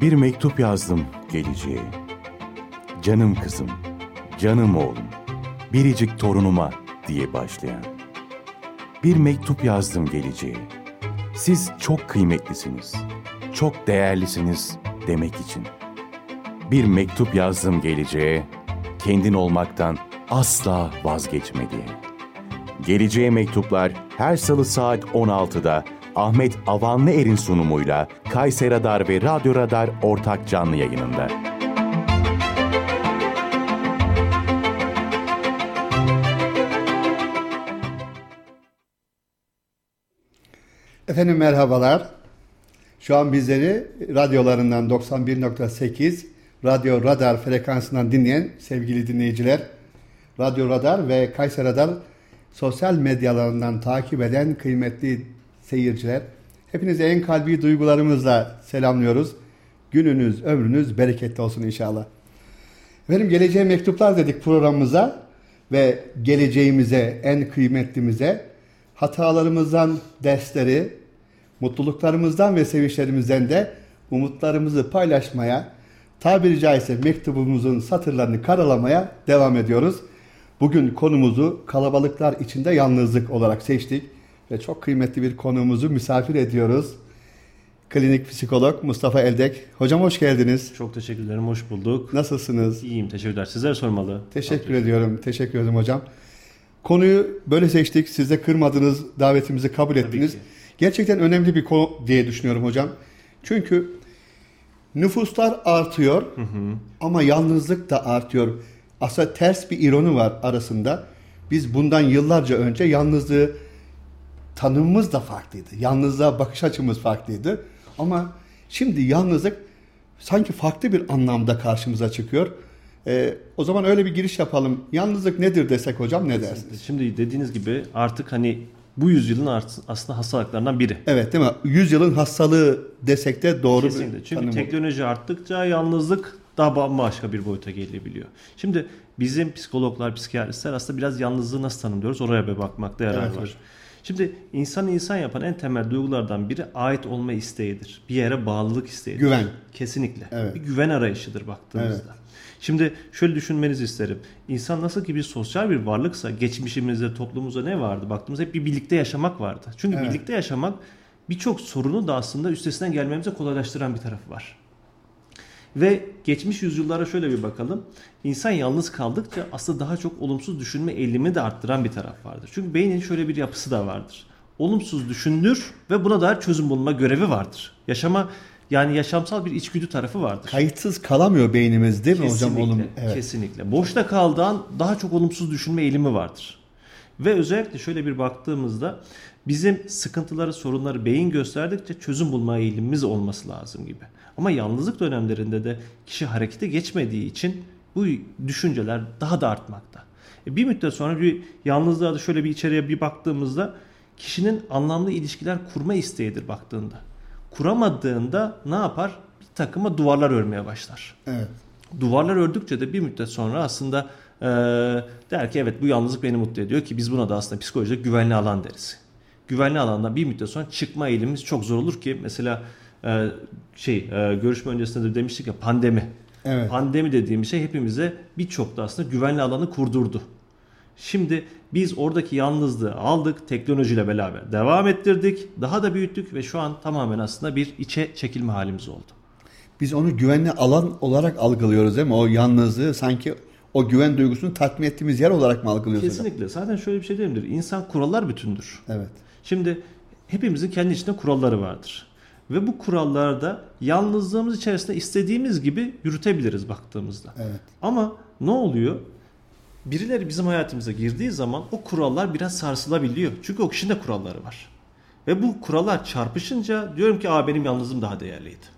Bir mektup yazdım geleceğe. Canım kızım, canım oğlum, biricik torunuma diye başlayan. Bir mektup yazdım geleceğe. Siz çok kıymetlisiniz, çok değerlisiniz demek için. Bir mektup yazdım geleceğe, kendin olmaktan asla vazgeçme diye. Geleceğe mektuplar her salı saat 16'da Ahmet Avanlı Er'in sunumuyla Kayseri Radar ve Radyo Radar ortak canlı yayınında. Efendim merhabalar. Şu an bizleri radyolarından 91.8 Radyo Radar frekansından dinleyen sevgili dinleyiciler, Radyo Radar ve Kayseri Radar sosyal medyalarından takip eden kıymetli seyirciler, hepinizi en kalbi duygularımızla selamlıyoruz. Gününüz, ömrünüz bereketli olsun inşallah. Efendim geleceğe mektuplar dedik programımıza ve geleceğimize, en kıymetlimize hatalarımızdan dersleri, mutluluklarımızdan ve sevinçlerimizden de umutlarımızı paylaşmaya, tabiri caizse mektubumuzun satırlarını karalamaya devam ediyoruz. Bugün konumuzu kalabalıklar içinde yalnızlık olarak seçtik ve çok kıymetli bir konuğumuzu misafir ediyoruz. Klinik psikolog Mustafa Eldek. Hocam hoş geldiniz. Çok teşekkür ederim, hoş bulduk. Nasılsınız? İyiyim, teşekkürler. Sizler sormalı. Teşekkür ediyorum, teşekkür ederim hocam. Konuyu böyle seçtik, siz de kırmadınız, davetimizi kabul ettiniz. Gerçekten önemli bir konu diye düşünüyorum hocam. Çünkü nüfuslar artıyor hı hı. ama yalnızlık da artıyor. Aslında ters bir ironi var arasında. Biz bundan yıllarca önce yalnızlığı tanımımız da farklıydı. Yalnızlığa bakış açımız farklıydı. Ama şimdi yalnızlık sanki farklı bir anlamda karşımıza çıkıyor. Ee, o zaman öyle bir giriş yapalım. Yalnızlık nedir desek hocam ne dersiniz? Şimdi dediğiniz gibi artık hani bu yüzyılın aslında hastalıklarından biri. Evet değil mi? Yüzyılın hastalığı desek de doğru Kesinlikle. Çünkü tanım teknoloji arttıkça yalnızlık daha bambaşka bir boyuta gelebiliyor. Şimdi bizim psikologlar, psikiyatristler aslında biraz yalnızlığı nasıl tanımlıyoruz oraya bir bakmakta yarar evet, var. Hocam. Şimdi insanı insan yapan en temel duygulardan biri ait olma isteğidir. Bir yere bağlılık isteğidir. Güven. Kesinlikle. Evet. Bir güven arayışıdır baktığımızda. Evet. Şimdi şöyle düşünmenizi isterim. İnsan nasıl ki bir sosyal bir varlıksa geçmişimizde toplumumuzda ne vardı? Baktığımızda hep bir birlikte yaşamak vardı. Çünkü evet. birlikte yaşamak birçok sorunu da aslında üstesinden gelmemize kolaylaştıran bir tarafı var. Ve geçmiş yüzyıllara şöyle bir bakalım. İnsan yalnız kaldıkça aslında daha çok olumsuz düşünme eğilimi de arttıran bir taraf vardır. Çünkü beynin şöyle bir yapısı da vardır. Olumsuz düşündür ve buna dair çözüm bulma görevi vardır. Yaşama yani yaşamsal bir içgüdü tarafı vardır. Kayıtsız kalamıyor beynimiz değil mi kesinlikle, hocam? Olum, evet. Kesinlikle. Boşta kaldığı daha çok olumsuz düşünme eğilimi vardır. Ve özellikle şöyle bir baktığımızda bizim sıkıntıları, sorunları beyin gösterdikçe çözüm bulma eğilimimiz olması lazım gibi. Ama yalnızlık dönemlerinde de kişi harekete geçmediği için bu düşünceler daha da artmakta. E bir müddet sonra bir yalnızlığa da şöyle bir içeriye bir baktığımızda kişinin anlamlı ilişkiler kurma isteğidir baktığında. Kuramadığında ne yapar? Bir takıma duvarlar örmeye başlar. Evet. Duvarlar ördükçe de bir müddet sonra aslında e, der ki evet bu yalnızlık beni mutlu ediyor ki biz buna da aslında psikolojide güvenli alan deriz. Güvenli alandan bir müddet sonra çıkma eğilimimiz çok zor olur ki mesela e, şey e, görüşme öncesinde de demiştik ya pandemi. Evet. Pandemi dediğim şey hepimize birçok da aslında güvenli alanı kurdurdu. Şimdi biz oradaki yalnızlığı aldık, teknolojiyle beraber devam ettirdik, daha da büyüttük ve şu an tamamen aslında bir içe çekilme halimiz oldu. Biz onu güvenli alan olarak algılıyoruz değil mi? O yalnızlığı sanki o güven duygusunu tatmin ettiğimiz yer olarak mı algılıyoruz? Kesinlikle. Hocam? Zaten şöyle bir şey midir? İnsan kurallar bütündür. Evet. Şimdi hepimizin kendi içinde kuralları vardır. Ve bu kurallarda yalnızlığımız içerisinde istediğimiz gibi yürütebiliriz baktığımızda. Evet. Ama ne oluyor? Birileri bizim hayatımıza girdiği zaman o kurallar biraz sarsılabiliyor. Çünkü o kişinin de kuralları var. Ve bu kurallar çarpışınca diyorum ki Aa, benim yalnızlığım daha değerliydi.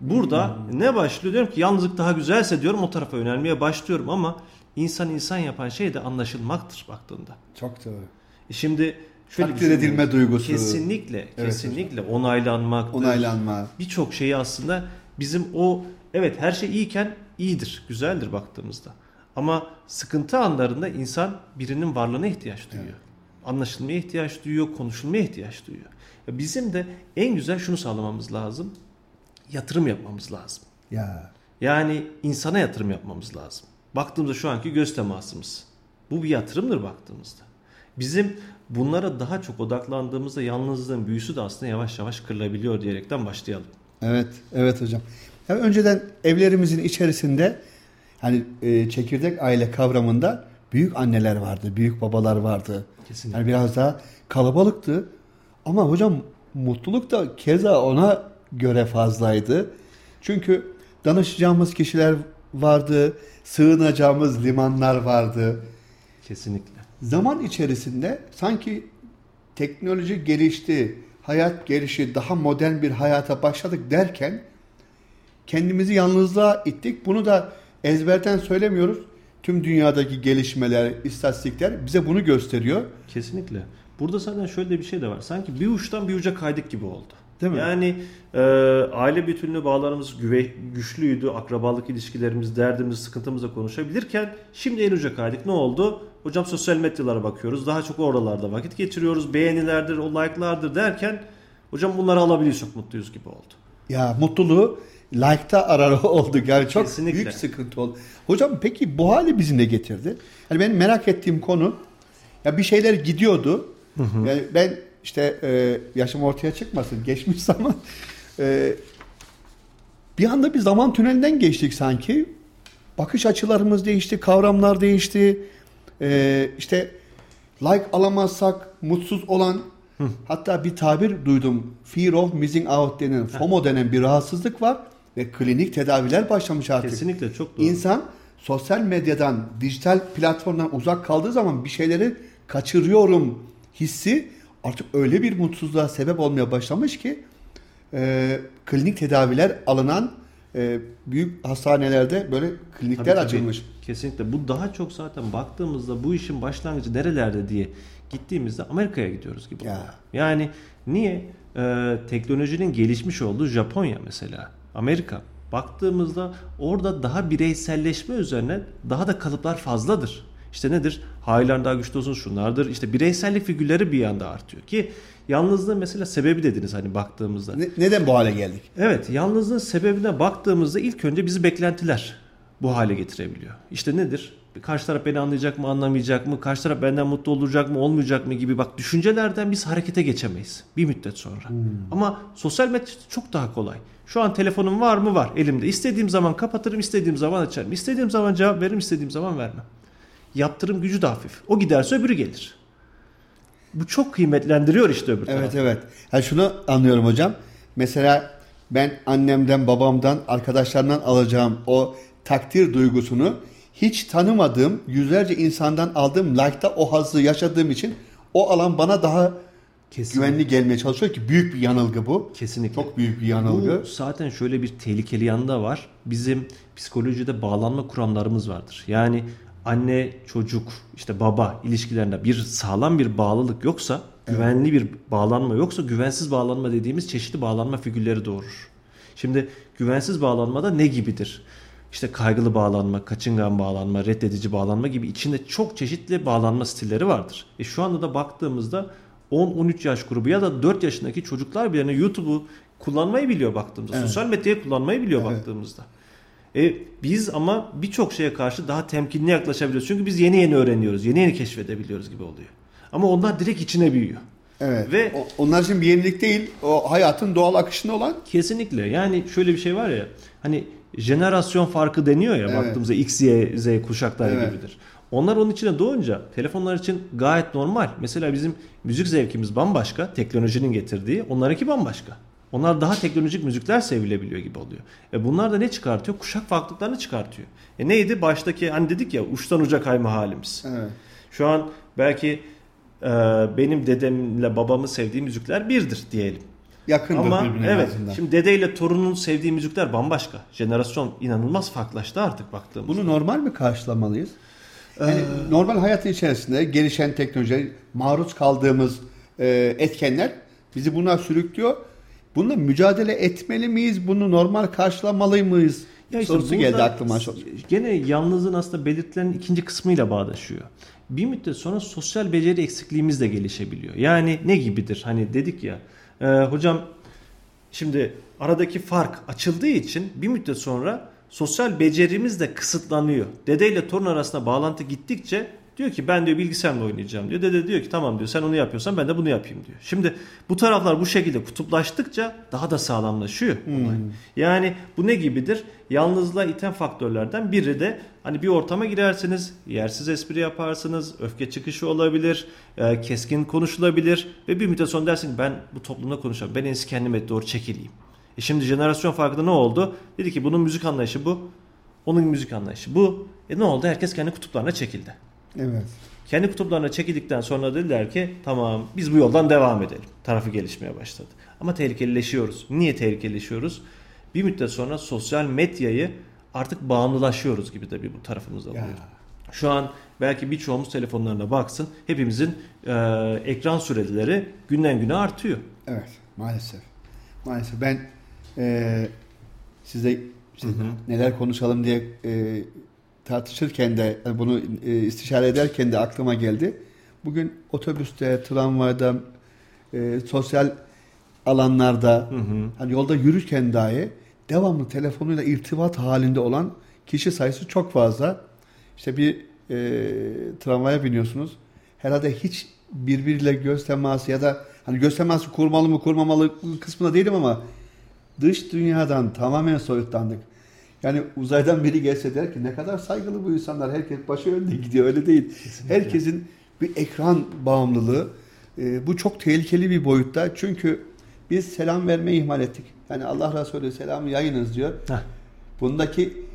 Burada hmm. ne başlıyor? Diyorum ki yalnızlık daha güzelse diyorum o tarafa yönelmeye başlıyorum ama insan insan yapan şey de anlaşılmaktır baktığında. Çok doğru. E şimdi Şöyle Takdir edilme duygusu. Kesinlikle, evet, kesinlikle hocam. onaylanmak. Onaylanma. Birçok şeyi aslında bizim o evet her şey iyiyken iyidir, güzeldir baktığımızda. Ama sıkıntı anlarında insan birinin varlığına ihtiyaç duyuyor. Evet. Anlaşılmaya ihtiyaç duyuyor, konuşulmaya ihtiyaç duyuyor. Bizim de en güzel şunu sağlamamız lazım. Yatırım yapmamız lazım. Ya. Yani insana yatırım yapmamız lazım. Baktığımızda şu anki göz temasımız. Bu bir yatırımdır baktığımızda. Bizim bunlara daha çok odaklandığımızda yalnızlığın büyüsü de aslında yavaş yavaş kırılabiliyor diyerekten başlayalım. Evet, evet hocam. Yani önceden evlerimizin içerisinde hani e, çekirdek aile kavramında büyük anneler vardı, büyük babalar vardı. Kesinlikle. Yani biraz daha kalabalıktı. Ama hocam mutluluk da keza ona göre fazlaydı. Çünkü danışacağımız kişiler vardı, sığınacağımız limanlar vardı. Kesinlikle. Zaman içerisinde sanki teknoloji gelişti, hayat gelişi, daha modern bir hayata başladık derken kendimizi yalnızlığa ittik. Bunu da ezberden söylemiyoruz. Tüm dünyadaki gelişmeler, istatistikler bize bunu gösteriyor. Kesinlikle. Burada zaten şöyle bir şey de var. Sanki bir uçtan bir uca kaydık gibi oldu. Değil mi? Yani e, aile bütünlüğü bağlarımız güve, güçlüydü. Akrabalık ilişkilerimiz, derdimiz, sıkıntımızla konuşabilirken şimdi en uca kaydık. Ne oldu? Hocam sosyal medyalara bakıyoruz. Daha çok oralarda vakit geçiriyoruz. Beğenilerdir, o like'lardır derken hocam bunları alabiliyoruz çok mutluyuz gibi oldu. Ya mutluluğu like'ta arar olduk. Yani çok Kesinlikle. büyük sıkıntı oldu. Hocam peki bu hali bizi ne getirdi? Yani benim merak ettiğim konu ya bir şeyler gidiyordu. Yani ben işte e, yaşım ortaya çıkmasın geçmiş zaman e, bir anda bir zaman tünelinden geçtik sanki. Bakış açılarımız değişti, kavramlar değişti. E, işte like alamazsak mutsuz olan hatta bir tabir duydum. Fear of missing out denen FOMO denen bir rahatsızlık var ve klinik tedaviler başlamış artık. Kesinlikle çok doğru. İnsan sosyal medyadan, dijital platformdan uzak kaldığı zaman bir şeyleri kaçırıyorum hissi artık öyle bir mutsuzluğa sebep olmaya başlamış ki e, klinik tedaviler alınan e, büyük hastanelerde böyle klinikler Tabii, tabii. açılmış. Kesinlikle. Bu daha çok zaten baktığımızda bu işin başlangıcı nerelerde diye gittiğimizde Amerika'ya gidiyoruz gibi. Ya. Yani niye? Ee, teknolojinin gelişmiş olduğu Japonya mesela. Amerika. Baktığımızda orada daha bireyselleşme üzerine daha da kalıplar fazladır. İşte nedir? Hailerin daha güçlü olsun şunlardır. İşte bireysellik figürleri bir anda artıyor ki yalnızlığın mesela sebebi dediniz hani baktığımızda. Ne- neden bu hale geldik? Evet, yalnızlığın sebebine baktığımızda ilk önce bizi beklentiler bu hale getirebiliyor. İşte nedir? Karşı taraf beni anlayacak mı, anlamayacak mı? Karşı taraf benden mutlu olacak mı, olmayacak mı gibi bak düşüncelerden biz harekete geçemeyiz bir müddet sonra. Ama sosyal medya çok daha kolay. Şu an telefonum var mı? Var elimde. İstediğim zaman kapatırım, istediğim zaman açarım. İstediğim zaman cevap veririm, istediğim zaman vermem. Yaptırım gücü de hafif. O giderse öbürü gelir. Bu çok kıymetlendiriyor işte öbür Evet tarafı. evet. Ha şunu anlıyorum hocam. Mesela ben annemden, babamdan, arkadaşlarımdan alacağım o takdir duygusunu hiç tanımadığım, yüzlerce insandan aldığım like'ta o hazzı yaşadığım için o alan bana daha Kesinlikle. güvenli gelmeye çalışıyor ki büyük bir yanılgı bu. Kesinlikle. Çok büyük bir yanılgı. Bu zaten şöyle bir tehlikeli yanı da var. Bizim psikolojide bağlanma kuramlarımız vardır. Yani anne, çocuk, işte baba ilişkilerinde bir sağlam bir bağlılık yoksa, güvenli bir bağlanma yoksa güvensiz bağlanma dediğimiz çeşitli bağlanma figürleri doğurur. Şimdi güvensiz bağlanmada ne gibidir? İşte kaygılı bağlanma, kaçıngan bağlanma, reddedici bağlanma gibi içinde çok çeşitli bağlanma stilleri vardır. E şu anda da baktığımızda 10-13 yaş grubu ya da 4 yaşındaki çocuklar bile yani YouTube'u kullanmayı biliyor baktığımızda. Sosyal medyayı kullanmayı biliyor baktığımızda. E, biz ama birçok şeye karşı daha temkinli yaklaşabiliyoruz. Çünkü biz yeni yeni öğreniyoruz. Yeni yeni keşfedebiliyoruz gibi oluyor. Ama onlar direkt içine büyüyor. Evet. Ve- O- onlar için bir yenilik değil. O hayatın doğal akışında olan Kesinlikle. Yani şöyle bir şey var ya. Hani jenerasyon farkı deniyor ya Evet. baktığımızda X, Y, Z kuşakları Evet. gibidir. Onlar onun içine doğunca telefonlar için gayet normal. Mesela bizim müzik zevkimiz bambaşka. Teknolojinin getirdiği. Onlarınki bambaşka. Onlar daha teknolojik müzikler sevilebiliyor gibi oluyor. E bunlar da ne çıkartıyor? Kuşak farklılıklarını çıkartıyor. E neydi? Baştaki hani dedik ya uçtan uca kayma halimiz. evet. Şu an belki e, benim dedemle babamın sevdiği müzikler birdir diyelim. yakındır Ama birbirine evet azından. şimdi dedeyle torunun sevdiği müzikler bambaşka. Jenerasyon inanılmaz farklılaştı artık baktığımızda. Bunu normal mi karşılamalıyız? Yani normal hayatın içerisinde gelişen teknoloji, maruz kaldığımız e, etkenler bizi buna sürüklüyor. Bununla mücadele etmeli miyiz? Bunu normal karşılamalı mıyız? Ya işte Sorusu geldi aklıma. Gene yalnızlığın aslında belirtilerin ikinci kısmıyla bağdaşıyor. Bir müddet sonra sosyal beceri eksikliğimiz de gelişebiliyor. Yani ne gibidir? Hani dedik ya e, hocam Şimdi aradaki fark açıldığı için bir müddet sonra sosyal becerimiz de kısıtlanıyor. Dede ile torun arasında bağlantı gittikçe diyor ki ben diyor bilgisayarla oynayacağım diyor. Dede diyor ki tamam diyor sen onu yapıyorsan ben de bunu yapayım diyor. Şimdi bu taraflar bu şekilde kutuplaştıkça daha da sağlamlaşıyor. Hmm. Yani bu ne gibidir? Yalnızlığa iten faktörlerden biri de hani bir ortama girersiniz, yersiz espri yaparsınız, öfke çıkışı olabilir, e, keskin konuşulabilir ve bir müddet sonra dersin ben bu toplumda konuşamam. Ben en iyisi kendime doğru çekileyim. E şimdi jenerasyon farkında ne oldu? Dedi ki bunun müzik anlayışı bu. Onun müzik anlayışı bu. E ne oldu? Herkes kendi kutuplarına çekildi. Evet. Kendi kutuplarına çekildikten sonra dediler ki tamam biz bu yoldan devam edelim. Tarafı gelişmeye başladı. Ama tehlikelileşiyoruz. Niye tehlikelileşiyoruz? Bir müddet sonra sosyal medyayı artık bağımlılaşıyoruz gibi de bir bu tarafımızda oluyor. Şu an belki birçoğumuz telefonlarına baksın. Hepimizin e, ekran süreleri günden güne artıyor. Evet maalesef. Maalesef ben e, size işte neler konuşalım diye e, tartışırken de bunu e, istişare ederken de aklıma geldi. Bugün otobüste, tramvayda, e, sosyal alanlarda, hı hı. hani yolda yürürken dahi devamlı telefonuyla irtibat halinde olan kişi sayısı çok fazla. İşte bir e, tramvaya biniyorsunuz. Herhalde hiç birbiriyle göz teması ya da hani göz teması kurmalı mı kurmamalı kısmında değilim ama dış dünyadan tamamen soyutlandık. Yani uzaydan biri gelse der ki ne kadar saygılı bu insanlar. Herkes başı önde gidiyor. Öyle değil. Kesinlikle. Herkesin bir ekran bağımlılığı. E, bu çok tehlikeli bir boyutta. Çünkü biz selam vermeyi ihmal ettik. Yani Allah Resulü selamı yayınız diyor. Heh. Bundaki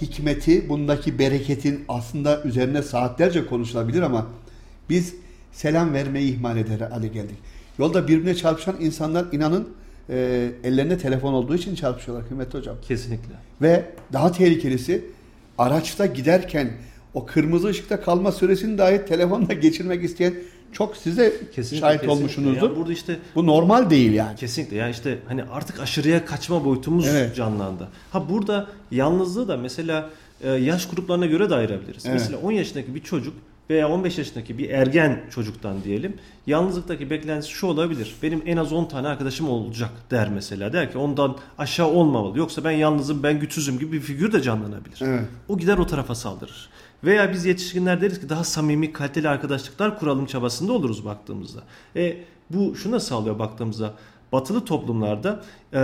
hikmeti, bundaki bereketin aslında üzerine saatlerce konuşulabilir ama biz selam vermeyi ihmal eder hale geldik. Yolda birbirine çarpışan insanlar inanın e, ellerinde telefon olduğu için çarpışıyorlar kıymetli hocam. Kesinlikle. Ve daha tehlikelisi araçta giderken o kırmızı ışıkta kalma süresini dahi telefonla geçirmek isteyen çok size kesinlikle, şahit kesinlikle. olmuşsunuzdur. Yani burada işte bu normal değil yani. Kesinlikle. Yani işte hani artık aşırıya kaçma boyutumuz evet. canlandı. Ha burada yalnızlığı da mesela e, yaş gruplarına göre de ayırabiliriz. Evet. Mesela 10 yaşındaki bir çocuk veya 15 yaşındaki bir ergen çocuktan diyelim yalnızlıktaki beklentisi şu olabilir. Benim en az 10 tane arkadaşım olacak der mesela. Der ki ondan aşağı olmamalı. Yoksa ben yalnızım, ben güçsüzüm gibi bir figür de canlanabilir. Evet. O gider o tarafa saldırır. Veya biz yetişkinler deriz ki daha samimi, kaliteli arkadaşlıklar kuralım çabasında oluruz baktığımızda. E, bu şuna sağlıyor baktığımızda. Batılı toplumlarda e,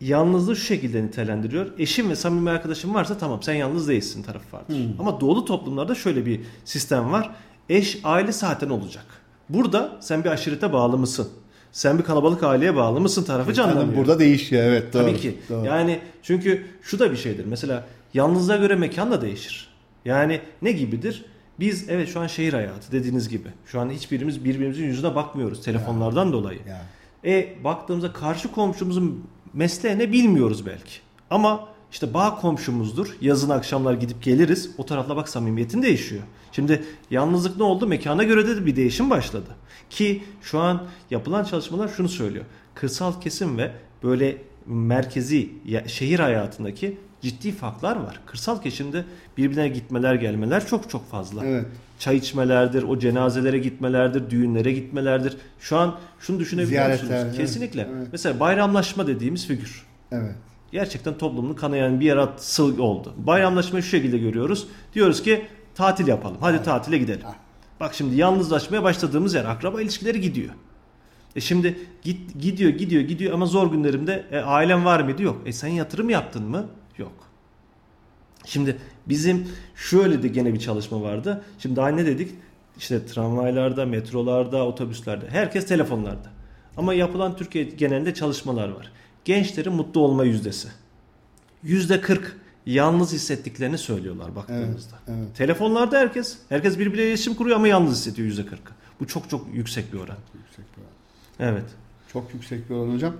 yalnızlığı şu şekilde nitelendiriyor. Eşim ve samimi arkadaşım varsa tamam sen yalnız değilsin tarafı vardır. Hmm. Ama doğulu toplumlarda şöyle bir sistem var. Eş aile zaten olacak. Burada sen bir aşirete bağlı mısın? Sen bir kalabalık aileye bağlı mısın tarafı canlanıyor. Burada değişiyor evet doğru. Tabii ki. Doğru. Yani çünkü şu da bir şeydir. Mesela yalnızlığa göre mekan da değişir. Yani ne gibidir? Biz evet şu an şehir hayatı dediğiniz gibi. Şu an hiçbirimiz birbirimizin yüzüne bakmıyoruz telefonlardan ya. dolayı. Ya. E baktığımızda karşı komşumuzun mesleğini bilmiyoruz belki. Ama işte bağ komşumuzdur. Yazın akşamlar gidip geliriz. O tarafla bak samimiyetin değişiyor. Şimdi yalnızlık ne oldu? Mekana göre de bir değişim başladı. Ki şu an yapılan çalışmalar şunu söylüyor. Kırsal kesim ve böyle merkezi şehir hayatındaki ciddi farklar var. Kırsal kesimde birbirine gitmeler gelmeler çok çok fazla. Evet. Çay içmelerdir, o cenazelere gitmelerdir, düğünlere gitmelerdir. Şu an şunu düşünebiliyor musunuz? Evet. Kesinlikle. Evet. Mesela bayramlaşma dediğimiz figür. Evet. Gerçekten toplumun kanayan bir yaratsı oldu. Bayramlaşmayı şu şekilde görüyoruz. Diyoruz ki tatil yapalım. Hadi evet. tatile gidelim. Ah. Bak şimdi yalnızlaşmaya başladığımız yer akraba ilişkileri gidiyor. E şimdi git, gidiyor gidiyor gidiyor ama zor günlerimde e, ailem var mıydı? Yok. E sen yatırım yaptın mı? Yok. Şimdi bizim şöyle de gene bir çalışma vardı. Şimdi daha ne dedik? İşte tramvaylarda, metrolarda, otobüslerde. Herkes telefonlarda. Ama yapılan Türkiye genelinde çalışmalar var. Gençlerin mutlu olma yüzdesi. Yüzde 40 yalnız hissettiklerini söylüyorlar baktığımızda. Evet, evet. Telefonlarda herkes, herkes birbiriyle iletişim kuruyor ama yalnız hissediyor yüzde 40. Bu çok çok yüksek bir oran. Yüksek bir oran. Evet. Çok yüksek bir oran hocam.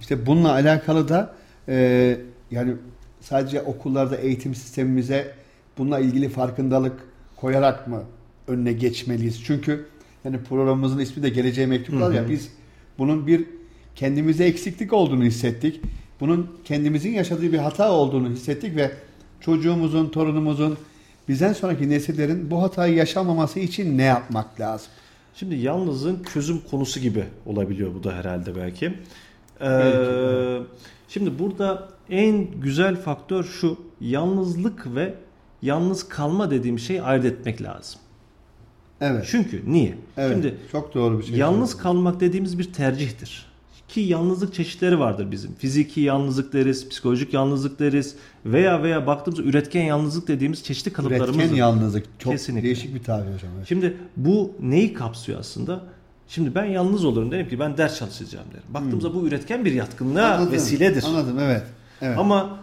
İşte bununla alakalı da e, yani sadece okullarda eğitim sistemimize bununla ilgili farkındalık koyarak mı önüne geçmeliyiz? Çünkü yani programımızın ismi de Geleceğe Mektuplar ya biz bunun bir kendimize eksiklik olduğunu hissettik. Bunun kendimizin yaşadığı bir hata olduğunu hissettik ve çocuğumuzun, torunumuzun, bizden sonraki nesillerin bu hatayı yaşamaması için ne yapmak lazım? Şimdi yalnızın çözüm konusu gibi olabiliyor bu da herhalde belki. Ee, şimdi burada en güzel faktör şu yalnızlık ve yalnız kalma dediğim şeyi ayırt etmek lazım. Evet. Çünkü niye? Evet. Şimdi çok doğru bir şey. yalnız kalmak dediğimiz bir tercihtir. Ki yalnızlık çeşitleri vardır bizim. Fiziki yalnızlık deriz, psikolojik yalnızlık deriz veya veya baktığımızda üretken yalnızlık dediğimiz çeşitli kalıplarımız Üretken yalnızlık çok Kesinlikle. değişik bir tabir hocam. Evet. Şimdi bu neyi kapsıyor aslında? Şimdi ben yalnız olurum derim ki ben ders çalışacağım derim. Baktığımızda bu üretken bir yatkınlığa Anladım, vesiledir. Anladım evet. evet. Ama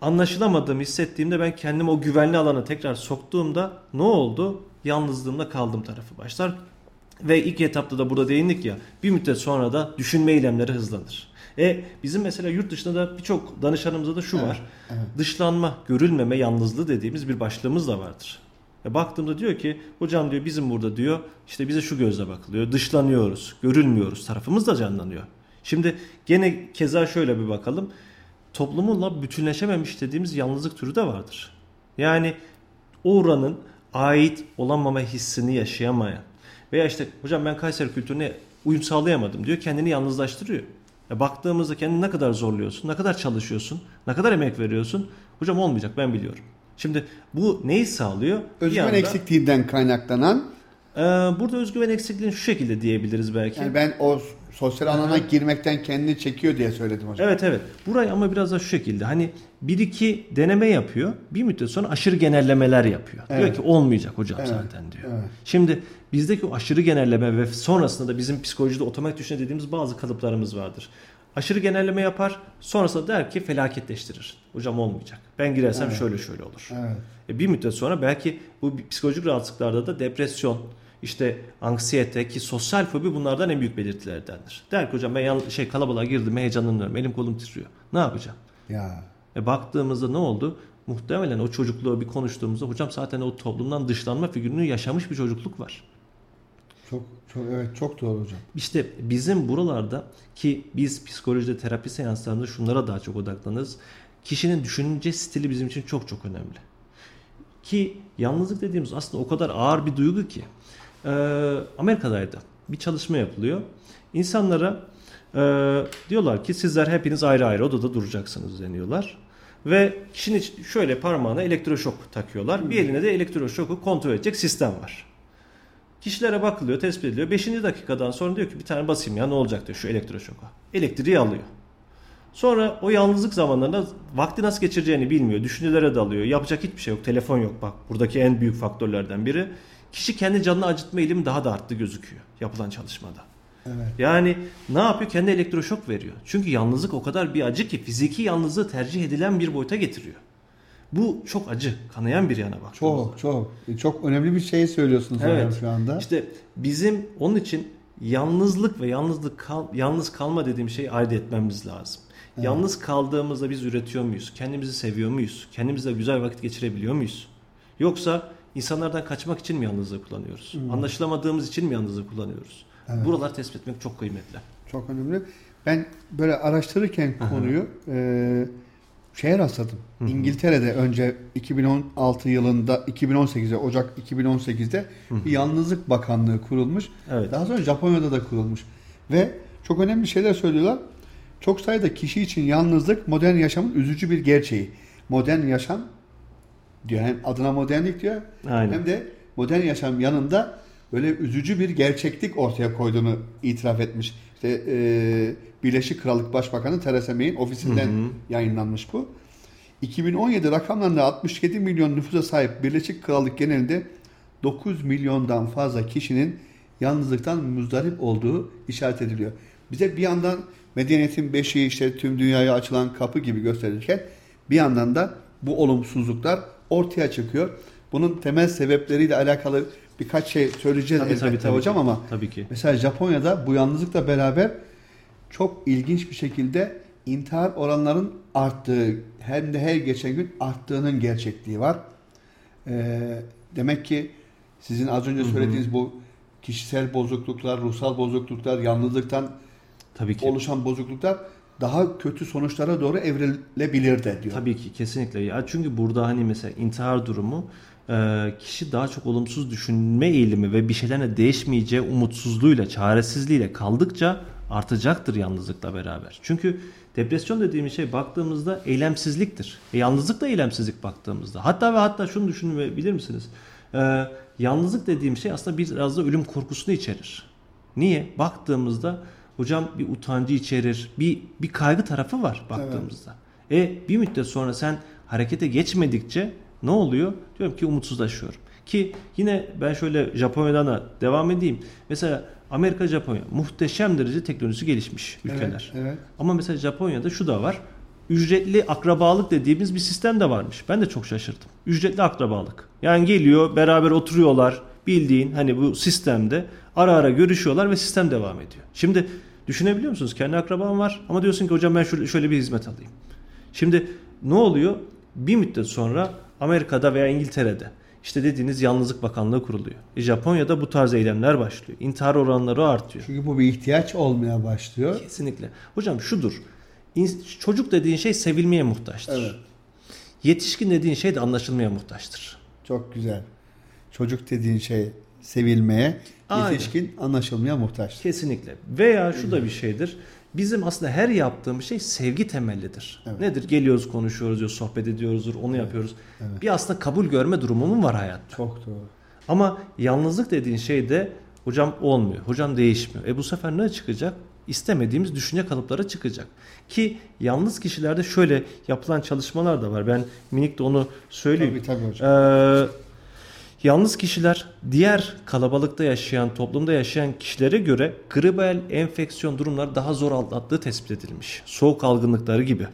anlaşılamadığımı hissettiğimde ben kendimi o güvenli alana tekrar soktuğumda ne oldu? Yalnızlığımda kaldım tarafı başlar. Ve ilk etapta da burada değindik ya bir müddet sonra da düşünme eylemleri hızlanır. E bizim mesela yurt dışında da birçok danışanımızda da şu Evet, var. evet. Dışlanma, görülmeme, yalnızlığı dediğimiz bir başlığımız da vardır. E baktığımda diyor ki hocam diyor bizim burada diyor işte bize şu gözle bakılıyor. Dışlanıyoruz, görülmüyoruz tarafımız da canlanıyor. Şimdi gene keza şöyle bir bakalım. Toplumunla bütünleşememiş dediğimiz yalnızlık türü de vardır. Yani oranın ait olamama hissini yaşayamayan veya işte hocam ben Kayseri kültürüne uyum sağlayamadım diyor kendini yalnızlaştırıyor. Ya baktığımızda kendini ne kadar zorluyorsun, ne kadar çalışıyorsun, ne kadar emek veriyorsun. Hocam olmayacak ben biliyorum. Şimdi bu neyi sağlıyor? Özgüven yanda- eksikliğinden kaynaklanan Ee, burada özgüven eksikliğini şu şekilde diyebiliriz belki. yani ben o sosyal alana girmekten kendini çekiyor diye söyledim hocam. Evet evet. Burayı ama biraz da şu şekilde hani bir iki deneme yapıyor. Bir müddet sonra aşırı genellemeler yapıyor. Diyor Evet. ki olmayacak hocam Evet, zaten diyor. evet. Şimdi bizdeki o aşırı genelleme ve sonrasında da bizim psikolojide otomatik düşünce dediğimiz bazı kalıplarımız vardır. Aşırı genelleme yapar sonrasında der ki felaketleştirir. Hocam olmayacak. Ben girersem Evet. şöyle şöyle olur. Evet. E bir müddet sonra belki bu psikolojik rahatsızlıklarda da depresyon, işte anksiyete ki sosyal fobi bunlardan en büyük belirtilerdendir. Der ki hocam ben yan- şey kalabalığa girdim heyecanlanıyorum elim kolum titriyor. Ne yapacağım? Ya. E baktığımızda ne oldu? Muhtemelen o çocukluğu bir konuştuğumuzda hocam zaten o toplumdan dışlanma figürünü yaşamış bir çocukluk var. Çok çok evet çok doğru hocam. İşte bizim buralarda ki biz psikolojide terapi seanslarında şunlara daha çok odaklanırız. Kişinin düşünce stili bizim için çok çok önemli. Ki yalnızlık dediğimiz aslında o kadar ağır bir duygu ki. Ee, Amerika'daydı. Bir çalışma yapılıyor. İnsanlara e, diyorlar ki sizler hepiniz ayrı ayrı odada duracaksınız deniyorlar. Ve kişinin şöyle parmağına elektroşok takıyorlar. Bir eline de elektroşoku kontrol edecek sistem var. Kişilere bakılıyor, tespit ediliyor. 5. dakikadan sonra diyor ki bir tane basayım ya ne olacak diyor şu elektroşoka. Elektriği alıyor. Sonra o yalnızlık zamanlarında vakti nasıl geçireceğini bilmiyor. Düşüncelere dalıyor. Yapacak hiçbir şey yok. Telefon yok bak. Buradaki en büyük faktörlerden biri. Kişi kendi canını acıtma eğilimi daha da arttı gözüküyor yapılan çalışmada. Evet. Yani ne yapıyor? Kendi elektroşok veriyor. Çünkü yalnızlık o kadar bir acı ki fiziki yalnızlığı tercih edilen bir boyuta getiriyor. Bu çok acı, kanayan bir yana baktığımızda. Çok çok çok önemli bir şey söylüyorsunuz hocam Evet. şu anda. İşte bizim onun için yalnızlık ve yalnızlık kal, yalnız kalma dediğim şeyi ayırt etmemiz lazım. Yalnız kaldığımızda biz üretiyor muyuz? Kendimizi seviyor muyuz? Kendimizle güzel vakit geçirebiliyor muyuz? Yoksa insanlardan kaçmak için mi yalnızlığı kullanıyoruz? Anlaşılamadığımız için mi yalnızlığı kullanıyoruz? Evet. Buralar tespit etmek çok kıymetli. Çok önemli. Ben böyle araştırırken konuyu e, şeye rastladım. İngiltere'de önce 2016 yılında 2018'de Ocak 2018'de bir yalnızlık bakanlığı kurulmuş. Evet. Daha sonra Japonya'da da kurulmuş. Ve çok önemli şeyler söylüyorlar. Çok sayıda kişi için yalnızlık modern yaşamın üzücü bir gerçeği. Modern yaşam diyor hem adına modernlik diyor Aynen. hem de modern yaşam yanında böyle üzücü bir gerçeklik ortaya koyduğunu itiraf etmiş. İşte e, Birleşik Krallık Başbakanı Theresa May'in ofisinden yayınlanmış bu. 2017 rakamlarında 67 milyon nüfusa sahip Birleşik Krallık genelinde 9 milyondan fazla kişinin yalnızlıktan muzdarip olduğu işaret ediliyor. Bize bir yandan medeniyetin beşiği işte tüm dünyaya açılan kapı gibi gösterirken bir yandan da bu olumsuzluklar ortaya çıkıyor. Bunun temel sebepleriyle alakalı birkaç şey söyleyeceğiz Tabii, elbette tabii, tabii hocam ki. ama Tabii ki. mesela Japonya'da bu yalnızlıkla beraber çok ilginç bir şekilde intihar oranların arttığı hem de her geçen gün arttığının gerçekliği var. Ee, demek ki sizin az önce söylediğiniz bu kişisel bozukluklar, ruhsal bozukluklar, yalnızlıktan Tabii ki. oluşan bozukluklar daha kötü sonuçlara doğru evrilebilir de diyor. Tabii ki kesinlikle. Ya çünkü burada hani mesela intihar durumu kişi daha çok olumsuz düşünme eğilimi ve bir şeylerine değişmeyeceği umutsuzluğuyla, çaresizliğiyle kaldıkça artacaktır yalnızlıkla beraber. Çünkü depresyon dediğimiz şey baktığımızda eylemsizliktir. E, yalnızlık da eylemsizlik baktığımızda. Hatta ve hatta şunu düşünebilir misiniz? Ee, yalnızlık dediğim şey aslında biraz da ölüm korkusunu içerir. Niye? Baktığımızda hocam bir utancı içerir, bir bir kaygı tarafı var baktığımızda. Evet. E bir müddet sonra sen harekete geçmedikçe ne oluyor? Diyorum ki umutsuzlaşıyorum. Ki yine ben şöyle Japonya'dan da devam edeyim. Mesela Amerika, Japonya muhteşem derece teknolojisi gelişmiş ülkeler. Evet, evet. Ama mesela Japonya'da şu da var. Ücretli akrabalık dediğimiz bir sistem de varmış. Ben de çok şaşırdım. Ücretli akrabalık. Yani geliyor beraber oturuyorlar bildiğin hani bu sistemde ara ara görüşüyorlar ve sistem devam ediyor. Şimdi düşünebiliyor musunuz? Kendi akraban var ama diyorsun ki hocam ben şöyle bir hizmet alayım. Şimdi ne oluyor? Bir müddet sonra Amerika'da veya İngiltere'de işte dediğiniz yalnızlık bakanlığı kuruluyor. E Japonya'da bu tarz eylemler başlıyor. İntihar oranları artıyor. Çünkü bu bir ihtiyaç olmaya başlıyor. Kesinlikle. Hocam şudur. Çocuk dediğin şey sevilmeye muhtaçtır. Evet. Yetişkin dediğin şey de anlaşılmaya muhtaçtır. Çok güzel. Çocuk dediğin şey sevilmeye, Aynen. yetişkin anlaşılmaya muhtaçtır. Kesinlikle. Veya şu da bir şeydir. Bizim aslında her yaptığımız şey sevgi temellidir. Evet. Nedir? Geliyoruz, konuşuyoruz, diyor, sohbet ediyoruzdur, onu evet. yapıyoruz. Evet. Bir aslında kabul görme durumu var hayatta. Çok doğru. Ama yalnızlık dediğin şey de hocam olmuyor, hocam değişmiyor. E bu sefer ne çıkacak? İstemediğimiz düşünce kalıpları çıkacak. Ki yalnız kişilerde şöyle yapılan çalışmalar da var. Ben minik de onu söyleyeyim. Tabii tabii hocam. Ee, Yalnız kişiler diğer kalabalıkta yaşayan, toplumda yaşayan kişilere göre gribal enfeksiyon durumları daha zor atlattığı tespit edilmiş. Soğuk algınlıkları gibi.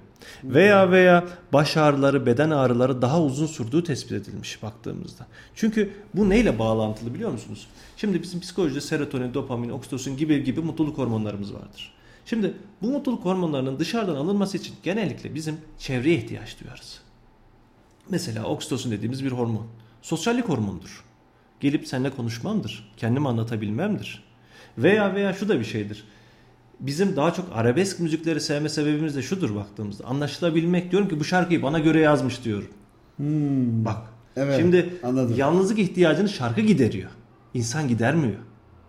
Veya veya baş ağrıları, beden ağrıları daha uzun sürdüğü tespit edilmiş baktığımızda. Çünkü bu neyle bağlantılı biliyor musunuz? Şimdi bizim psikolojide serotonin, dopamin, oksitosin gibi gibi mutluluk hormonlarımız vardır. Şimdi bu mutluluk hormonlarının dışarıdan alınması için genellikle bizim çevreye ihtiyaç duyarız. Mesela oksitosin dediğimiz bir hormon. Sosyallik hormonudur. Gelip seninle konuşmamdır. Kendimi anlatabilmemdir. Veya veya şu da bir şeydir. Bizim daha çok arabesk müzikleri sevme sebebimiz de şudur baktığımızda. Anlaşılabilmek diyorum ki bu şarkıyı bana göre yazmış diyorum. Hmm. Bak. Evet, şimdi anladım. yalnızlık ihtiyacını şarkı gideriyor. İnsan gidermiyor.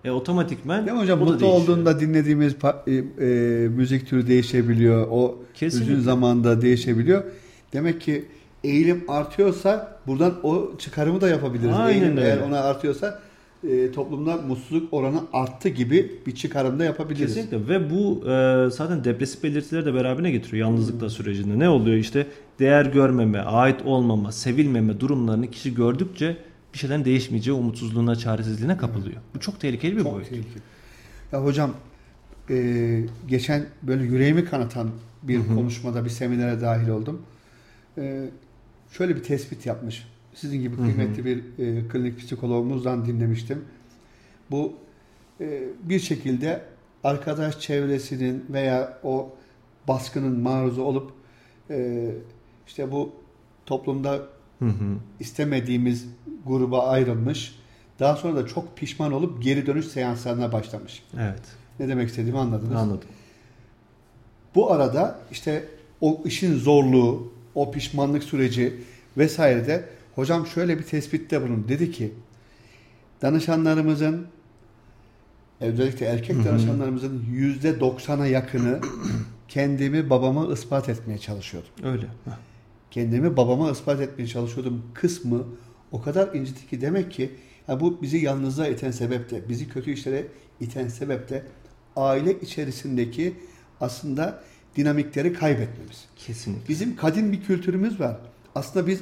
E otomatikmen Ya hocam mutlu olduğunda dinlediğimiz e, e, müzik türü değişebiliyor. O Kesinlikle. üzün zamanda değişebiliyor. Demek ki eğilim artıyorsa buradan o çıkarımı da yapabiliriz. Aynen eğilim öyle. eğer ona artıyorsa e, toplumda mutsuzluk oranı arttı gibi bir çıkarım da yapabiliriz. Kesinlikle ve bu e, zaten depresif belirtileri de beraberine getiriyor yalnızlıkta hmm. sürecinde. Ne oluyor işte değer görmeme, ait olmama, sevilmeme durumlarını kişi gördükçe bir şeyden değişmeyeceği umutsuzluğuna, çaresizliğine kapılıyor. Evet. Bu çok tehlikeli bir çok boyut. Tehlikeli. Ya hocam e, geçen böyle yüreğimi kanatan bir Hı-hı. konuşmada bir seminere dahil oldum. E, şöyle bir tespit yapmış. Sizin gibi kıymetli bir e, klinik psikologumuzdan dinlemiştim. Bu e, bir şekilde arkadaş çevresinin veya o baskının maruzu olup e, işte bu toplumda hı hı. istemediğimiz gruba ayrılmış. Daha sonra da çok pişman olup geri dönüş seanslarına başlamış. Evet. Ne demek istediğimi anladınız. Anladım. Bu arada işte o işin zorluğu, o pişmanlık süreci vesaire de hocam şöyle bir tespitte bulun. Dedi ki danışanlarımızın özellikle erkek danışanlarımızın yüzde doksana yakını kendimi babama ispat etmeye çalışıyordum. Öyle. Kendimi babama ispat etmeye çalışıyordum kısmı o kadar inciti ki demek ki yani bu bizi yalnızlığa iten sebep de, bizi kötü işlere iten sebep de aile içerisindeki aslında dinamikleri kaybetmemiz. Kesinlikle. Bizim kadim bir kültürümüz var. Aslında biz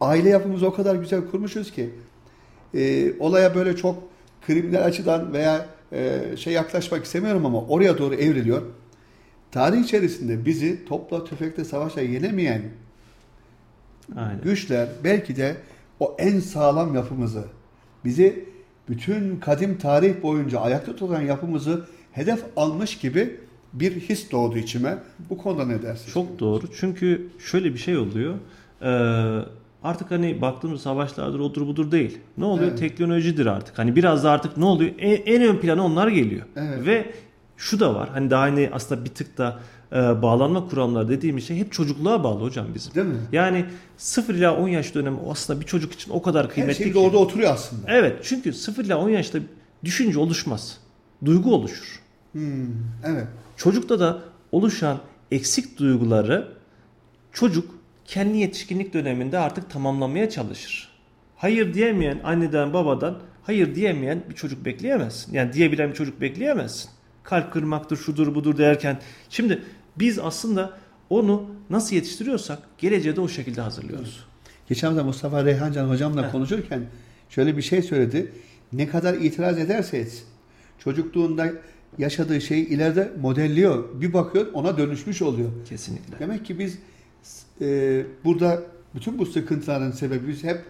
aile yapımızı o kadar güzel kurmuşuz ki e, olaya böyle çok kriminal açıdan veya e, şey yaklaşmak istemiyorum ama oraya doğru evriliyor. Tarih içerisinde bizi topla tüfekle savaşa yenemeyen Aynen. güçler belki de o en sağlam yapımızı bizi bütün kadim tarih boyunca ayakta tutan yapımızı hedef almış gibi bir his doğdu içime. Bu konuda ne dersin? Çok doğru. Çünkü şöyle bir şey oluyor. Ee, artık hani baktığımız savaşlardır odur budur değil. Ne oluyor? Evet. Teknolojidir artık. Hani biraz da artık ne oluyor? En, en ön plana onlar geliyor. Evet. Ve şu da var. Hani daha hani aslında bir tık da e, bağlanma kuramları dediğimiz şey hep çocukluğa bağlı hocam bizim. Değil mi? Yani 0 ila 10 yaş dönemi aslında bir çocuk için o kadar kıymetli Her şey ki. orada oturuyor aslında. Evet. Çünkü 0 ila 10 yaşta düşünce oluşmaz. Duygu oluşur. Hmm, evet. Çocukta da oluşan eksik duyguları çocuk kendi yetişkinlik döneminde artık tamamlamaya çalışır. Hayır diyemeyen anneden babadan hayır diyemeyen bir çocuk bekleyemezsin. Yani diyebilen bir çocuk bekleyemezsin. Kalp kırmaktır, şudur budur derken. Şimdi biz aslında onu nasıl yetiştiriyorsak geleceğe de o şekilde hazırlıyoruz. Geçen hafta Mustafa Reyhancan hocamla konuşurken şöyle bir şey söyledi. Ne kadar itiraz ederse etsin. Çocukluğunda yaşadığı şeyi ileride modelliyor. Bir bakıyor ona dönüşmüş oluyor. Kesinlikle. Demek ki biz e, burada bütün bu sıkıntıların sebebi biz hep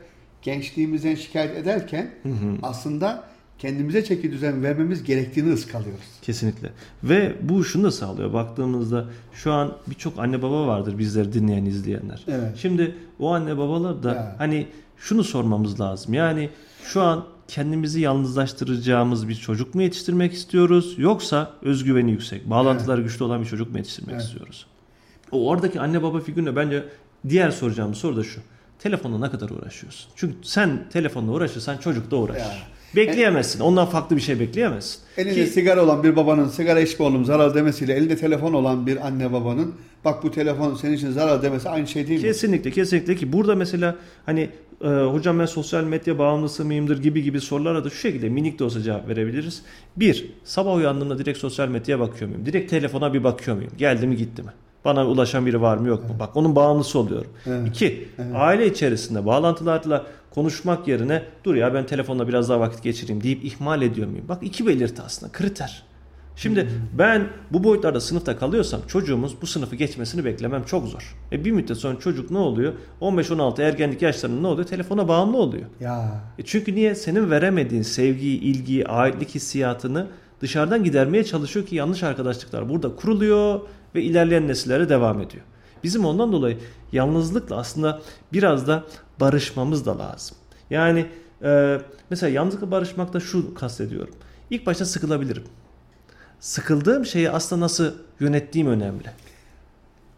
gençliğimizden şikayet ederken Hı hı. aslında kendimize çeki düzen vermemiz gerektiğini ıskalıyoruz. Kesinlikle. Ve bu şunu da sağlıyor. Baktığımızda şu an birçok anne baba vardır bizleri dinleyen, izleyenler. Evet. Şimdi o anne babalar da Ya. hani şunu sormamız lazım. Yani şu an kendimizi yalnızlaştıracağımız bir çocuk mu yetiştirmek istiyoruz yoksa özgüveni yüksek, bağlantıları güçlü olan bir çocuk mu yetiştirmek Evet. istiyoruz? O oradaki anne baba figürüne bence diğer soracağım soru da şu. Telefonla ne kadar uğraşıyorsun? Çünkü sen telefonla uğraşırsan çocuk da uğraşır. Ya. Bekleyemezsin. Ondan farklı bir şey bekleyemezsin. Elinde Ki- sigara olan bir babanın sigara içme oğlum zarar demesiyle elinde telefon olan bir anne babanın bak bu telefon senin için zarar demesi aynı şey değil mi? Kesinlikle kesinlikle ki burada mesela hani e, hocam ben sosyal medya bağımlısı mıyımdır gibi gibi sorulara da şu şekilde minik de olsa cevap verebiliriz. Bir, sabah uyandığımda direkt sosyal medyaya bakıyor muyum? Direkt telefona bir bakıyor muyum? Geldi mi gitti mi? Bana ulaşan biri var mı yok mu? Bak onun bağımlısı oluyorum. Evet. İki, aile içerisinde bağlantılarla konuşmak yerine dur ya ben telefonla biraz daha vakit geçireyim deyip ihmal ediyor muyum? Bak iki belirti aslında kriter. Şimdi ben bu boyutlarda sınıfta kalıyorsam çocuğumuz bu sınıfı geçmesini beklemem çok zor. E bir müddet sonra çocuk ne oluyor? 15-16 ergenlik yaşlarında ne oluyor? Telefona bağımlı oluyor. Ya E çünkü niye? Senin veremediğin sevgiyi, ilgiyi, aitlik hissiyatını dışarıdan gidermeye çalışıyor ki yanlış arkadaşlıklar burada kuruluyor ve ilerleyen nesillere devam ediyor. Bizim ondan dolayı yalnızlıkla aslında biraz da barışmamız da lazım. Yani e, mesela yalnızlıkla barışmakta şu kastediyorum. İlk başta sıkılabilirim. Sıkıldığım şeyi aslında nasıl yönettiğim önemli.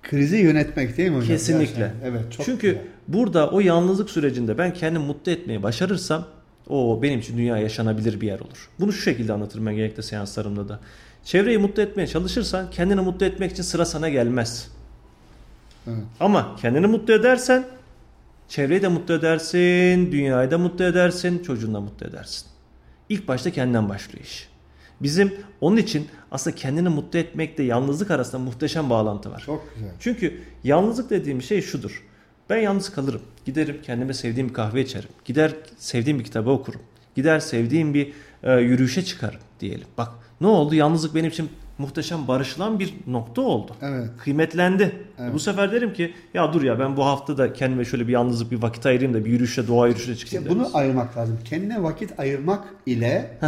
krizi yönetmek değil mi hocam? Kesinlikle. Gerçekten. Evet çok Çünkü güzel. burada o yalnızlık sürecinde ben kendimi mutlu etmeyi başarırsam o benim için dünya yaşanabilir bir yer olur. Bunu şu şekilde anlatırım ben genellikle seanslarımda da. Çevreyi mutlu etmeye çalışırsan kendini mutlu etmek için sıra sana gelmez. Evet. Ama kendini mutlu edersen çevreyi de mutlu edersin, dünyayı da mutlu edersin, çocuğunu da mutlu edersin. İlk başta kendinden başlıyor iş. Bizim onun için aslında kendini mutlu etmekle yalnızlık arasında muhteşem bağlantı var. Çok güzel. Çünkü yalnızlık dediğim şey şudur. Ben yalnız kalırım. Giderim kendime sevdiğim bir kahve içerim. Gider sevdiğim bir kitabı okurum. Gider sevdiğim bir e, yürüyüşe çıkarım diyelim. Bak ne oldu? Yalnızlık benim için muhteşem barışılan bir nokta oldu. Evet. Kıymetlendi. Evet. Bu sefer derim ki ya dur ya ben bu hafta da kendime şöyle bir yalnızlık bir vakit ayırayım da bir yürüyüşe, doğa yürüyüşe çıkayım İşte bunu ayırmak lazım. Kendine vakit ayırmak ile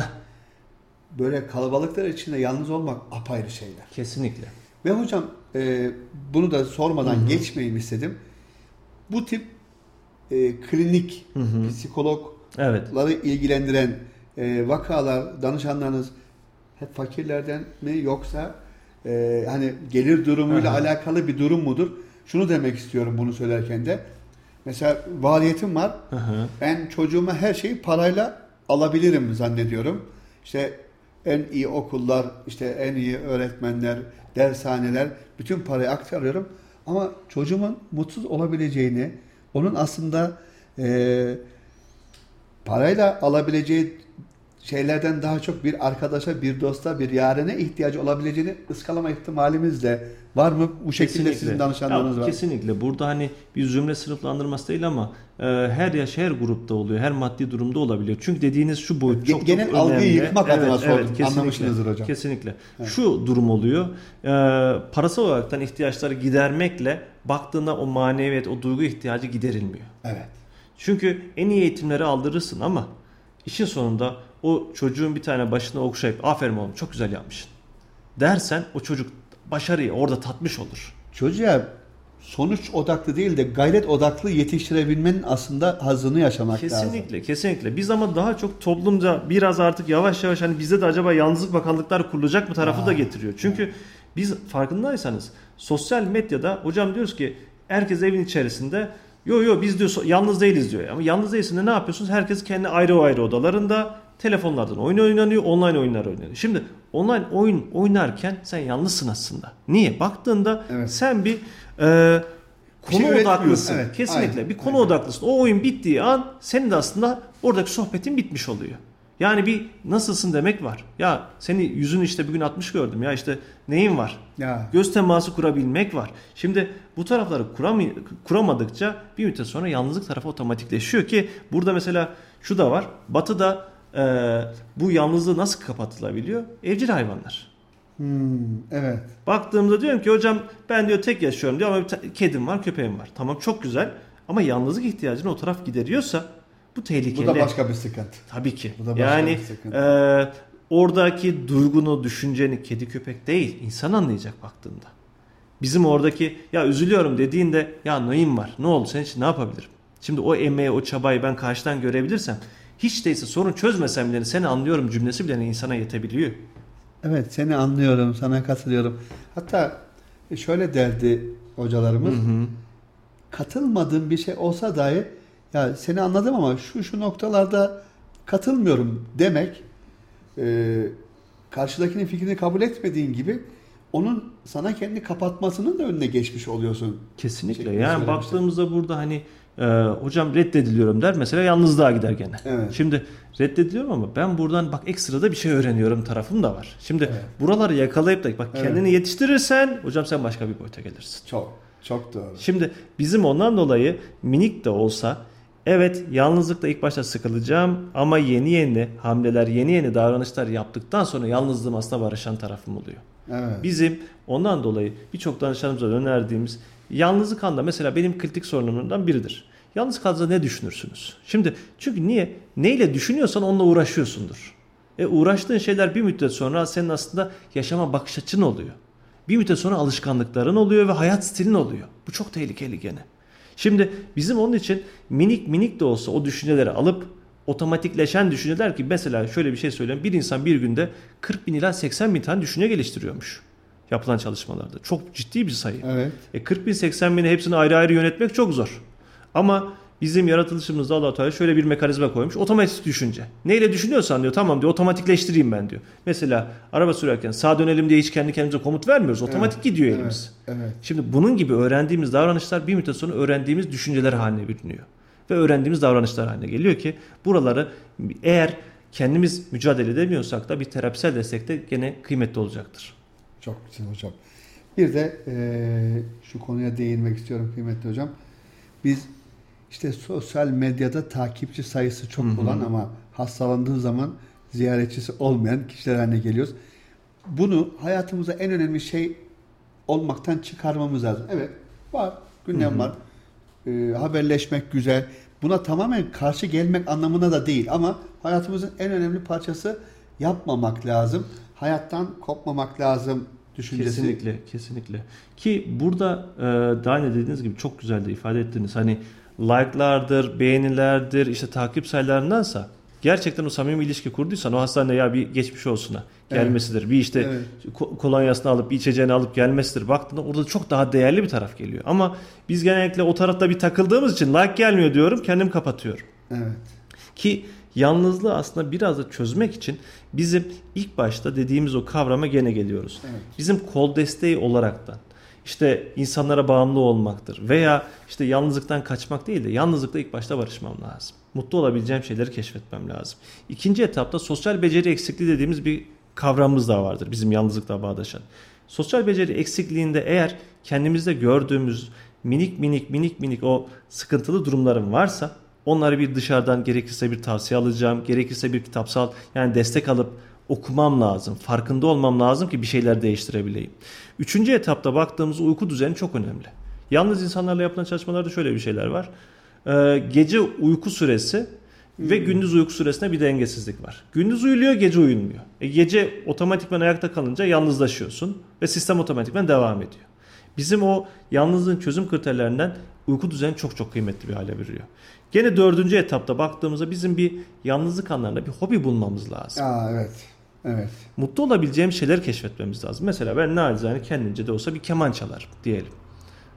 böyle kalabalıklar içinde yalnız olmak apayrı şeyler. Kesinlikle. Ve hocam e, bunu da sormadan geçmeyeyim istedim. Bu tip e, klinik, psikologları Evet. ilgilendiren e, vakalar, danışanlarınız hep fakirlerden mi yoksa e, hani gelir durumuyla Aha. alakalı bir durum mudur? Şunu demek istiyorum bunu söylerken de. Mesela valiyetim var. Hı hı. Ben çocuğuma her şeyi parayla alabilirim zannediyorum. İşte en iyi okullar, işte en iyi öğretmenler, dershaneler, bütün parayı aktarıyorum. Ama çocuğumun mutsuz olabileceğini, onun aslında eee, parayla alabileceği şeylerden daha çok bir arkadaşa, bir dosta, bir yarene ihtiyacı olabileceğini ıskalama ihtimalimiz de var mı? Bu şekilde sizin danışanlarınız Ya, var. Kesinlikle. Burada hani bir zümre sınıflandırması değil ama e, her yaş her grupta oluyor. Her maddi durumda olabiliyor. Çünkü dediğiniz şu boyut çok genel çok algıyı önemli. yıkmak adına sordum. kesinlikle. Anlamışsınızdır hocam. Kesinlikle. Şu durum oluyor. E, parasal olaraktan ihtiyaçları gidermekle baktığında o maneviyet, o duygu ihtiyacı giderilmiyor. Evet. Çünkü en iyi eğitimleri aldırırsın ama işin sonunda o çocuğun bir tane başına okşayıp aferin oğlum çok güzel yapmışsın dersen o çocuk başarıyı orada tatmış olur. Çocuğa sonuç odaklı değil de gayret odaklı yetiştirebilmenin aslında hazını yaşamak lazım. Kesinlikle, kesinlikle. Biz ama daha çok toplumca biraz artık yavaş yavaş hani bizde de acaba yalnızlık bakanlıklar kurulacak mı tarafı da getiriyor. Çünkü biz farkındaysanız sosyal medyada hocam diyoruz ki herkes evin içerisinde Yo yo biz diyor yalnız değiliz diyor. Ama yalnız değilsin de ne yapıyorsunuz? Herkes kendi ayrı ayrı odalarında telefonlardan oyun oynanıyor, online oyunlar oynanıyor. Şimdi online oyun oynarken sen yalnızsın aslında. Niye? Baktığında evet. sen bir e, konu şey odaklısın. Evet, Kesinlikle aynen, bir konu aynen. odaklısın. O oyun bittiği an senin de aslında oradaki sohbetin bitmiş oluyor. Yani bir nasılsın demek var. Ya seni yüzün işte bugün 60 gördüm ya işte neyin var? Ya. Göz teması kurabilmek var. Şimdi bu tarafları kuram kuramadıkça bir müddet sonra yalnızlık tarafı otomatikleşiyor ki burada mesela şu da var. Batı'da e, bu yalnızlığı nasıl kapatılabiliyor? Evcil hayvanlar. Hmm, evet. Baktığımda diyorum ki hocam ben diyor tek yaşıyorum diyor ama bir kedim var köpeğim var. Tamam çok güzel ama yalnızlık ihtiyacını o taraf gideriyorsa bu tehlikeli. Bu da başka bir sıkıntı. Tabii ki. Bu da başka yani bir sıkıntı. E, oradaki duygunu, düşünceni kedi köpek değil insan anlayacak baktığında. Bizim oradaki ya üzülüyorum dediğinde ya neyim var ne oldu senin için ne yapabilirim? Şimdi o emeği o çabayı ben karşıdan görebilirsem hiç değilse sorun çözmesem bile seni anlıyorum cümlesi bile insana yetebiliyor. Evet seni anlıyorum sana katılıyorum. Hatta şöyle derdi hocalarımız. Hı hı. Katılmadığım bir şey olsa dahi ya seni anladım ama şu şu noktalarda katılmıyorum demek e, karşıdakinin fikrini kabul etmediğin gibi onun sana kendi kapatmasının da önüne geçmiş oluyorsun. Kesinlikle. Yani baktığımızda burada hani e, hocam reddediliyorum der mesela yalnızlığa gider gene. Evet. Şimdi reddediliyorum ama ben buradan bak ekstrada bir şey öğreniyorum tarafım da var. Şimdi evet. buraları yakalayıp da bak kendini evet. yetiştirirsen hocam sen başka bir boyuta gelirsin. Çok çok doğru. Şimdi bizim ondan dolayı minik de olsa Evet yalnızlıkta ilk başta sıkılacağım ama yeni yeni hamleler, yeni yeni davranışlar yaptıktan sonra yalnızlığım aslında barışan tarafım oluyor. Evet. Bizim ondan dolayı birçok danışanımıza önerdiğimiz yalnızlık anda mesela benim kritik sorunumdan biridir. Yalnız kaldığınızda ne düşünürsünüz? Şimdi çünkü niye? Neyle düşünüyorsan onunla uğraşıyorsundur. E uğraştığın şeyler bir müddet sonra senin aslında yaşama bakış açın oluyor. Bir müddet sonra alışkanlıkların oluyor ve hayat stilin oluyor. Bu çok tehlikeli gene. Şimdi bizim onun için minik minik de olsa o düşünceleri alıp otomatikleşen düşünceler ki mesela şöyle bir şey söyleyeyim. Bir insan bir günde 40 bin ila 80 bin tane düşünce geliştiriyormuş yapılan çalışmalarda. Çok ciddi bir sayı. Evet. E 40 bin 80 bini hepsini ayrı ayrı yönetmek çok zor. Ama bizim yaratılışımızda Allah Teala şöyle bir mekanizma koymuş. Otomatik düşünce. Neyle düşünüyorsan diyor tamam diyor otomatikleştireyim ben diyor. Mesela araba sürerken sağ dönelim diye hiç kendi kendimize komut vermiyoruz. Otomatik evet, gidiyor elimiz. Evet, evet. Şimdi bunun gibi öğrendiğimiz davranışlar bir müddet sonra öğrendiğimiz düşünceler haline bürünüyor. Ve öğrendiğimiz davranışlar haline geliyor ki buraları eğer kendimiz mücadele edemiyorsak da bir terapisel destekte gene kıymetli olacaktır. Çok güzel hocam. Bir de e, şu konuya değinmek istiyorum kıymetli hocam. Biz işte sosyal medyada takipçi sayısı çok Hı-hı. olan ama hastalandığı zaman ziyaretçisi olmayan kişiler haline geliyoruz. Bunu hayatımıza en önemli şey olmaktan çıkarmamız lazım. Evet var, gündem Hı-hı. var. E, haberleşmek güzel. Buna tamamen karşı gelmek anlamına da değil ama hayatımızın en önemli parçası yapmamak lazım. Hayattan kopmamak lazım düşüncesi. Kesinlikle, kesinlikle. Ki burada e, daha ne dediğiniz gibi çok güzel de ifade ettiniz. Hani like'lardır, beğenilerdir, işte takip sayılarındansa gerçekten o samimi ilişki kurduysan o hastaneye ya bir geçmiş olsuna gelmesidir. Evet. Bir işte evet. kolonyasını alıp bir içeceğini alıp gelmesidir. Baktığında orada çok daha değerli bir taraf geliyor. Ama biz genellikle o tarafta bir takıldığımız için like gelmiyor diyorum kendim kapatıyorum. Evet. Ki yalnızlığı aslında biraz da çözmek için bizim ilk başta dediğimiz o kavrama gene geliyoruz. Evet. Bizim kol desteği olaraktan işte insanlara bağımlı olmaktır veya işte yalnızlıktan kaçmak değil de yalnızlıkla ilk başta barışmam lazım. Mutlu olabileceğim şeyleri keşfetmem lazım. İkinci etapta sosyal beceri eksikliği dediğimiz bir kavramımız da vardır bizim yalnızlıkla bağdaşan. Sosyal beceri eksikliğinde eğer kendimizde gördüğümüz minik minik minik minik o sıkıntılı durumlarım varsa onları bir dışarıdan gerekirse bir tavsiye alacağım, gerekirse bir kitapsal yani destek alıp okumam lazım. Farkında olmam lazım ki bir şeyler değiştirebileyim. Üçüncü etapta baktığımız uyku düzeni çok önemli. Yalnız insanlarla yapılan çalışmalarda şöyle bir şeyler var. Ee, gece uyku süresi ve hmm. gündüz uyku süresinde bir dengesizlik var. Gündüz uyuluyor, gece uyunmuyor. E, gece otomatikman ayakta kalınca yalnızlaşıyorsun ve sistem otomatikman devam ediyor. Bizim o yalnızlığın çözüm kriterlerinden uyku düzeni çok çok kıymetli bir hale veriyor. Gene dördüncü etapta baktığımızda bizim bir yalnızlık anlarında bir hobi bulmamız lazım. Aa, evet. Evet. Mutlu olabileceğim şeyler keşfetmemiz lazım. Mesela ben nacizane kendince de olsa bir keman çalarım diyelim.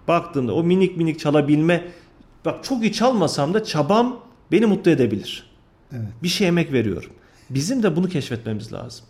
Baktığımda o minik minik çalabilme Bak çok iyi çalmasam da çabam beni mutlu edebilir. Evet. Bir şey emek veriyorum. Bizim de bunu keşfetmemiz lazım.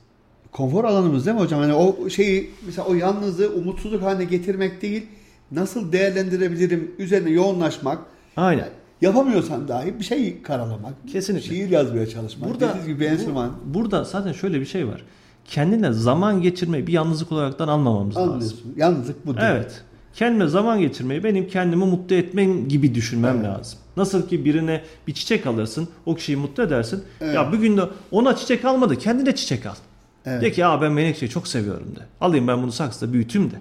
Konfor alanımız değil mi hocam? Hani o şeyi mesela o yalnızlığı umutsuzluk haline getirmek değil, nasıl değerlendirebilirim üzerine yoğunlaşmak. Aynen. Yapamıyorsan dahi bir şey karalamak. Kesinlikle. Şiir yazmaya çalışmak. Burada, Dediğiniz gibi enstrüman. Bu, burada zaten şöyle bir şey var. Kendine zaman geçirmeyi bir yalnızlık olaraktan almamamız Anlıyorsun. lazım. Yalnızlık bu değil. Evet. Kendime zaman geçirmeyi benim kendimi mutlu etmem gibi düşünmem evet. lazım. Nasıl ki birine bir çiçek alırsın, o kişiyi mutlu edersin. Evet. Ya bugün de ona çiçek almadı, kendine çiçek al. Evet. De ki ya ben menekşeyi çok seviyorum de. Alayım ben bunu saksıda büyüteyim de.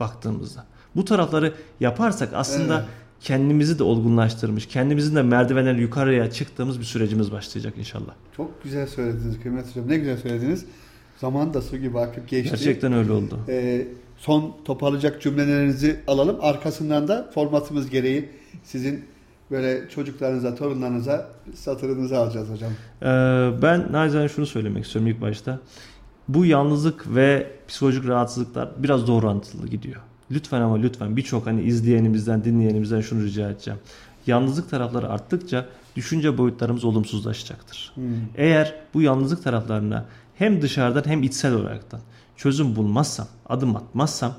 Baktığımızda. Bu tarafları yaparsak aslında evet. Kendimizi de olgunlaştırmış, kendimizin de merdivenler yukarıya çıktığımız bir sürecimiz başlayacak inşallah. Çok güzel söylediniz kıymetli hocam. Ne güzel söylediniz. Zaman da su gibi akıp geçti. Gerçekten öyle oldu. Ee, son toparlayacak cümlelerinizi alalım. Arkasından da formatımız gereği sizin böyle çocuklarınıza, torunlarınıza satırınızı alacağız hocam. Ee, ben nacizane şunu söylemek istiyorum ilk başta. Bu yalnızlık ve psikolojik rahatsızlıklar biraz doğru orantılı gidiyor. Lütfen ama lütfen birçok hani izleyenimizden, dinleyenimizden şunu rica edeceğim. Yalnızlık tarafları arttıkça düşünce boyutlarımız olumsuzlaşacaktır. Hmm. Eğer bu yalnızlık taraflarına hem dışarıdan hem içsel olaraktan çözüm bulmazsam, adım atmazsam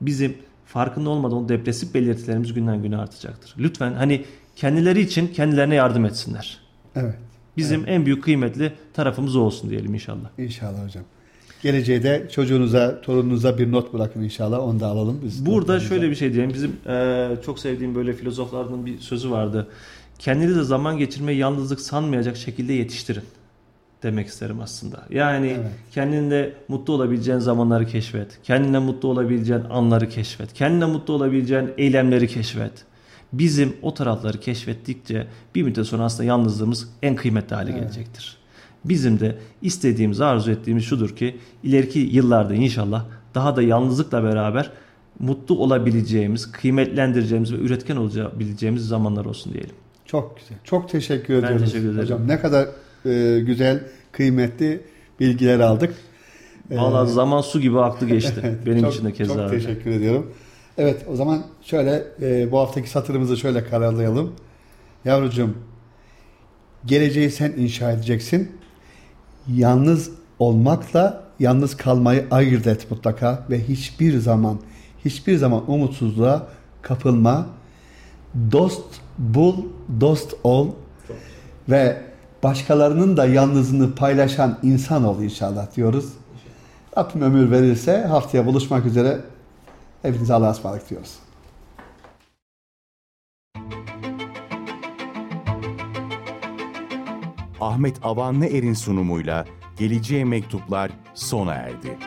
bizim farkında olmadan o depresif belirtilerimiz günden güne artacaktır. Lütfen hani kendileri için kendilerine yardım etsinler. Evet. Bizim evet. en büyük kıymetli tarafımız olsun diyelim inşallah. İnşallah hocam. Geleceğe de çocuğunuza, torununuza bir not bırakın inşallah. Onu da alalım. Biz Burada şöyle bir şey diyeyim. Bizim e, çok sevdiğim böyle filozoflardan bir sözü vardı. Kendinize zaman geçirmeyi yalnızlık sanmayacak şekilde yetiştirin demek isterim aslında. Yani evet. kendinde mutlu olabileceğin zamanları keşfet. Kendine mutlu olabileceğin anları keşfet. Kendine mutlu olabileceğin eylemleri keşfet. Bizim o tarafları keşfettikçe bir müddet sonra aslında yalnızlığımız en kıymetli hale evet. gelecektir. Bizim de istediğimiz, arzu ettiğimiz şudur ki ileriki yıllarda inşallah daha da yalnızlıkla beraber mutlu olabileceğimiz, kıymetlendireceğimiz ve üretken olabileceğimiz zamanlar olsun diyelim. Çok güzel. Çok teşekkür ediyoruz. Ben teşekkür ederim. Hocam ne kadar e, güzel, kıymetli bilgiler aldık. Valla ee, zaman su gibi aktı geçti. Benim çok, için de keza. Çok teşekkür ediyorum. Evet o zaman şöyle e, bu haftaki satırımızı şöyle karalayalım. Yavrucuğum geleceği sen inşa edeceksin. Yalnız olmakla yalnız kalmayı ayırt et mutlaka ve hiçbir zaman hiçbir zaman umutsuzluğa kapılma. Dost bul, dost ol ve başkalarının da yalnızlığını paylaşan insan ol inşallah diyoruz. Rabbim ömür verirse haftaya buluşmak üzere. Hepinize Allah'a ısmarladık diyoruz. Ahmet Avanlı Er'in sunumuyla Geleceğe Mektuplar sona erdi.